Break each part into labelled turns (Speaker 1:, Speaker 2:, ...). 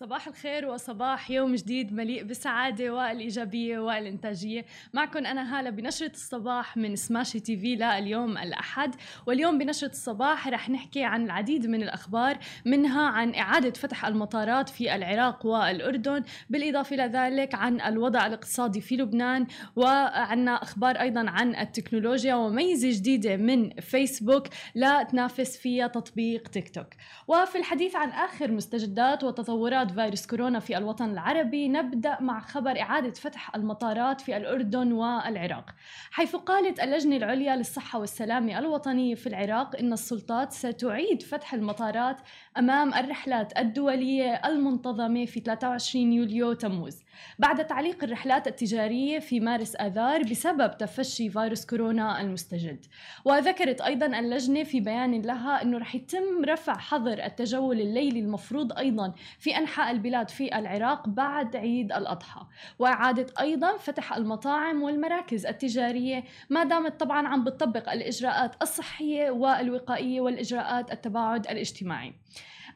Speaker 1: صباح الخير وصباح يوم جديد مليء بالسعادة والإيجابية والإنتاجية. معكم أنا هالة بنشرة الصباح من سماشي تي في لليوم الأحد. واليوم بنشرة الصباح رح نحكي عن العديد من الأخبار منها عن إعادة فتح المطارات في العراق والأردن بالإضافة إلى ذلك عن الوضع الاقتصادي في لبنان وعنا أخبار أيضا عن التكنولوجيا وميزة جديدة من فيسبوك لا تنافس فيها تطبيق تيك توك. وفي الحديث عن آخر مستجدات وتطورات فيروس كورونا في الوطن العربي نبدأ مع خبر إعادة فتح المطارات في الأردن والعراق. حيث قالت اللجنة العليا للصحة والسلامة الوطنية في العراق إن السلطات ستعيد فتح المطارات أمام الرحلات الدولية المنتظمة في 23 يوليو تموز. بعد تعليق الرحلات التجارية في مارس آذار بسبب تفشي فيروس كورونا المستجد. وذكرت أيضا اللجنة في بيان لها أنه رح يتم رفع حظر التجول الليلي المفروض أيضا في أنحاء البلاد في العراق بعد عيد الأضحى. وإعادة أيضا فتح المطاعم والمراكز التجارية ما دامت طبعا عم بتطبق الإجراءات الصحية والوقائية والإجراءات التباعد الاجتماعي.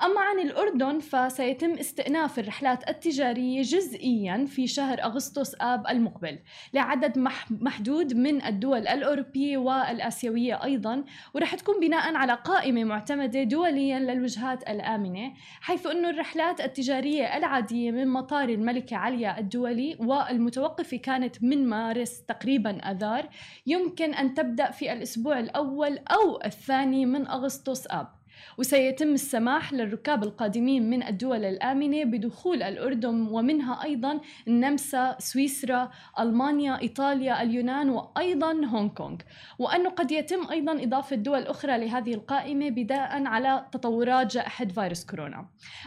Speaker 1: أما عن الأردن فسيتم استئناف الرحلات التجارية جزئيا في شهر أغسطس آب المقبل لعدد محدود من الدول الأوروبية والآسيوية أيضا ورح تكون بناء على قائمة معتمدة دوليا للوجهات الآمنة حيث أن الرحلات التجارية العادية من مطار الملكة عليا الدولي والمتوقفة كانت من مارس تقريبا أذار يمكن أن تبدأ في الأسبوع الأول أو الثاني من أغسطس آب. وسيتم السماح للركاب القادمين من الدول الآمنة بدخول الأردن ومنها أيضا النمسا، سويسرا، ألمانيا، إيطاليا، اليونان وأيضا هونغ كونغ. وأنه قد يتم أيضا إضافة دول أخرى لهذه القائمة بداء على تطورات جائحة فيروس كورونا.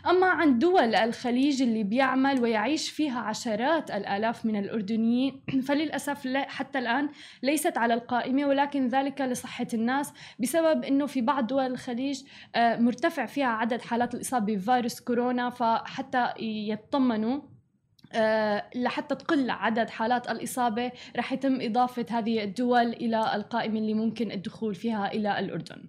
Speaker 1: أما عن دول الخليج اللي بيعمل ويعيش فيها عشرات الآلاف من الأردنيين فللأسف حتى الآن ليست على القائمة ولكن ذلك لصحة الناس بسبب أنه في بعض دول الخليج مرتفع فيها عدد حالات الإصابة بفيروس كورونا فحتى يطمنوا لحتى تقل عدد حالات الإصابة رح يتم إضافة هذه الدول إلى القائمة اللي ممكن الدخول فيها إلى الأردن.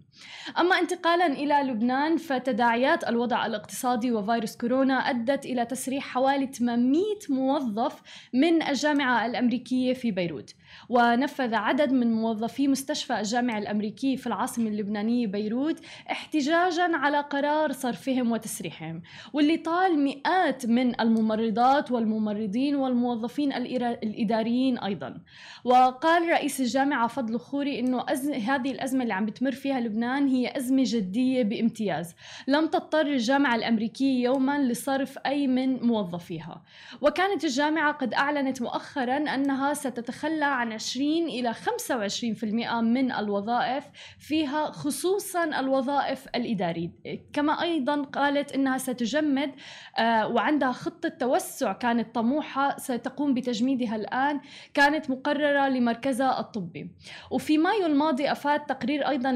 Speaker 1: أما انتقالا إلى لبنان فتداعيات الوضع الاقتصادي وفيروس كورونا أدت إلى تسريح حوالي 800 موظف من الجامعة الأمريكية في بيروت. ونفذ عدد من موظفي مستشفى الجامعة الأمريكي في العاصمة اللبنانية بيروت احتجاجا على قرار صرفهم وتسريحهم واللي طال مئات من الممرضات والممرضين والموظفين الإداريين أيضا. وقال رئيس الجامعة فضل خوري أنه هذه الأزمة اللي عم بتمر فيها لبنان هي أزمة جدية بامتياز. لم تضطر الجامعة الأمريكية يوما لصرف أي من موظفيها. وكانت الجامعة قد أعلنت مؤخرا أنها ستتخلى عن 20 إلى 25% من الوظائف فيها خصوصا الوظائف الإدارية كما أيضا قالت أنها ستجمد آه، وعندها خطة توسع كانت طموحة ستقوم بتجميدها الآن كانت مقررة لمركزها الطبي. وفي مايو الماضي أفاد تقرير أيضا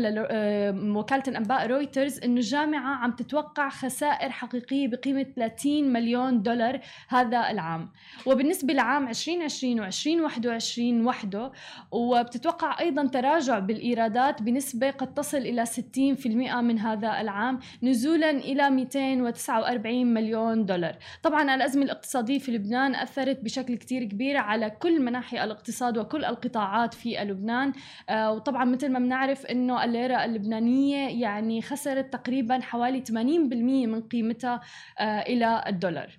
Speaker 1: لوكالة الأنباء رويترز أن الجامعة عم تتوقع خسائر حقيقية بقيمة 30 مليون دولار هذا العام. وبالنسبة لعام 2020 و 2021 وحده وبتتوقع أيضا تراجع بالإيرادات بنسبة قد تصل إلى 60% من هذا العام نزولا إلى 249 مليون دولار. طبعا الأزمة الاقتصادية في لبنان أثرت بشكل كتير كبير على كل مناحي الاقتصاد وكل القطاعات في لبنان. آه، وطبعا مثل ما بنعرف أنه الليرة اللبنانية يعني خسرت تقريبا حوالي 80% من قيمتها آه، إلى الدولار.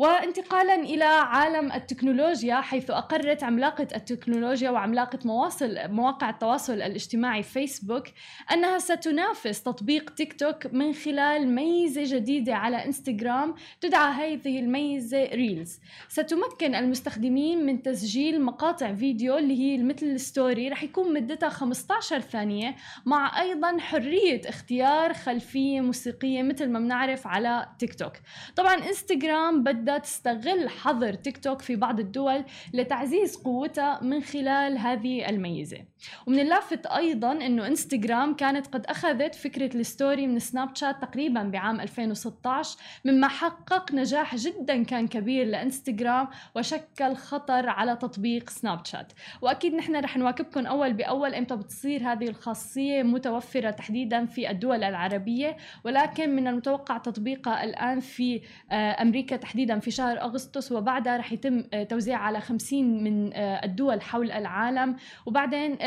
Speaker 1: وانتقالا إلى عالم التكنولوجيا حيث أقرت عملاقة التكنولوجيا وعملاقة مواصل مواقع التواصل الاجتماعي فيسبوك أنها ستنافس تطبيق تيك توك من خلال ميزة جديدة على انستغرام تدعى هذه الميزة ريلز ستمكن المستخدمين من تسجيل مقاطع فيديو اللي هي مثل ال story رح يكون مدتها 15 ثانية مع أيضا حرية اختيار خلفية موسيقية مثل ما بنعرف على تيك توك طبعا انستغرام بدأ بدها تستغل حظر تيك توك في بعض الدول لتعزيز قوتها من خلال هذه الميزة. ومن اللافت أيضا أنه إنستغرام كانت قد أخذت فكرة ال story من سناب شات تقريبا بعام 2016 مما حقق نجاح جدا كان كبير لإنستغرام وشكل خطر على تطبيق سناب شات وأكيد نحن رح نواكبكم أول بأول إمتى بتصير هذه الخاصية متوفرة تحديدا في الدول العربية ولكن من المتوقع تطبيقها الآن في آه، أمريكا تحديدا في شهر أغسطس وبعدها رح يتم آه، توزيع على 50 من آه، الدول حول العالم. وبعدين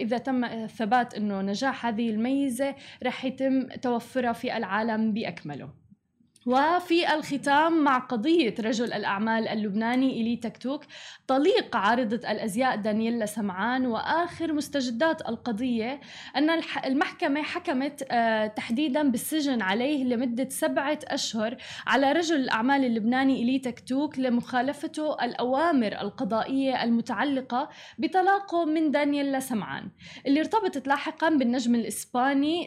Speaker 1: إذا تم ثبات أنه نجاح هذه الميزة رح يتم توفرها في العالم بأكمله. وفي الختام مع قضية رجل الأعمال اللبناني إيلي تكتوك طليق عارضة الأزياء دانييلا سمعان وآخر مستجدات القضية أن المحكمة حكمت آه، تحديدا بالسجن عليه لمدة سبعة أشهر على رجل الأعمال اللبناني إيلي تكتوك لمخالفته الأوامر القضائية المتعلقة بطلاقه من دانييلا سمعان. اللي ارتبطت لاحقا بالنجم الإسباني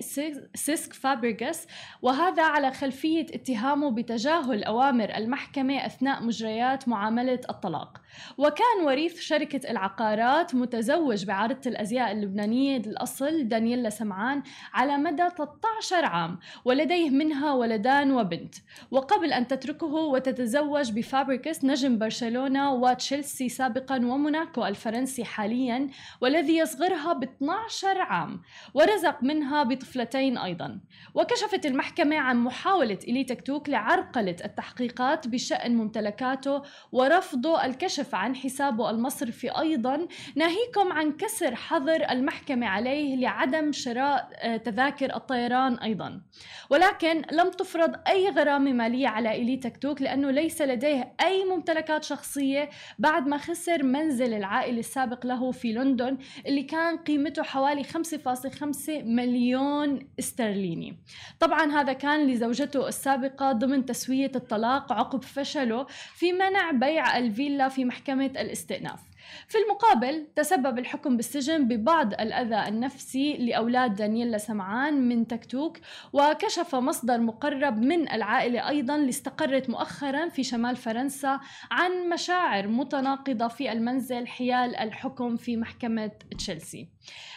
Speaker 1: سيسك فابريغاس وهذا على خلفية اتهام اتهامه بتجاهل أوامر المحكمة أثناء مجريات معاملة الطلاق. وكان وريث شركة العقارات متزوج بعارضة الأزياء اللبنانية الأصل دانييلا سمعان على مدى 13 عام ولديه منها ولدان وبنت. وقبل أن تتركه وتتزوج بفابريغاس نجم برشلونة وتشيلسي سابقا وموناكو الفرنسي حاليا والذي يصغرها ب 12 عام ورزق منها بطفلتين أيضا. وكشفت المحكمة عن محاولة إلي تكتوك لعرقلة التحقيقات بشأن ممتلكاته ورفضه الكشف الكشف عن حسابه المصرفي أيضا. ناهيكم عن كسر حظر المحكمة عليه لعدم شراء آه، تذاكر الطيران أيضا. ولكن لم تفرض أي غرامة مالية على إيلي تكتوك لأنه ليس لديه أي ممتلكات شخصية بعد ما خسر منزل العائلة السابق له في لندن اللي كان قيمته حوالي 5.5 مليون استرليني. طبعا هذا كان لزوجته السابقة ضمن تسوية الطلاق عقب فشله في منع بيع الفيلا في محكمة الاستئناف. في المقابل تسبب الحكم بالسجن ببعض الأذى النفسي لأولاد دانييلا سمعان من تكتوك وكشف مصدر مقرب من العائلة أيضا اللي استقرت مؤخرا في شمال فرنسا عن مشاعر متناقضة في المنزل حيال الحكم في محكمة تشيلسي.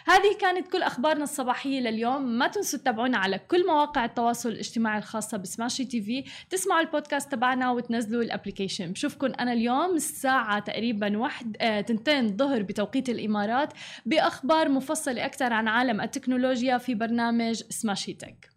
Speaker 1: هذه كانت كل أخبارنا الصباحية لليوم. ما تنسوا تتابعونا على كل مواقع التواصل الاجتماعي الخاصة ب Smashi TV. تسمعوا البودكاست تبعنا وتنزلوا ال application. بشوفكم أنا اليوم الساعة تقريبا واحد آه تنتين الظهر بتوقيت الإمارات بأخبار مفصلة أكثر عن عالم التكنولوجيا في برنامج Smashi Tech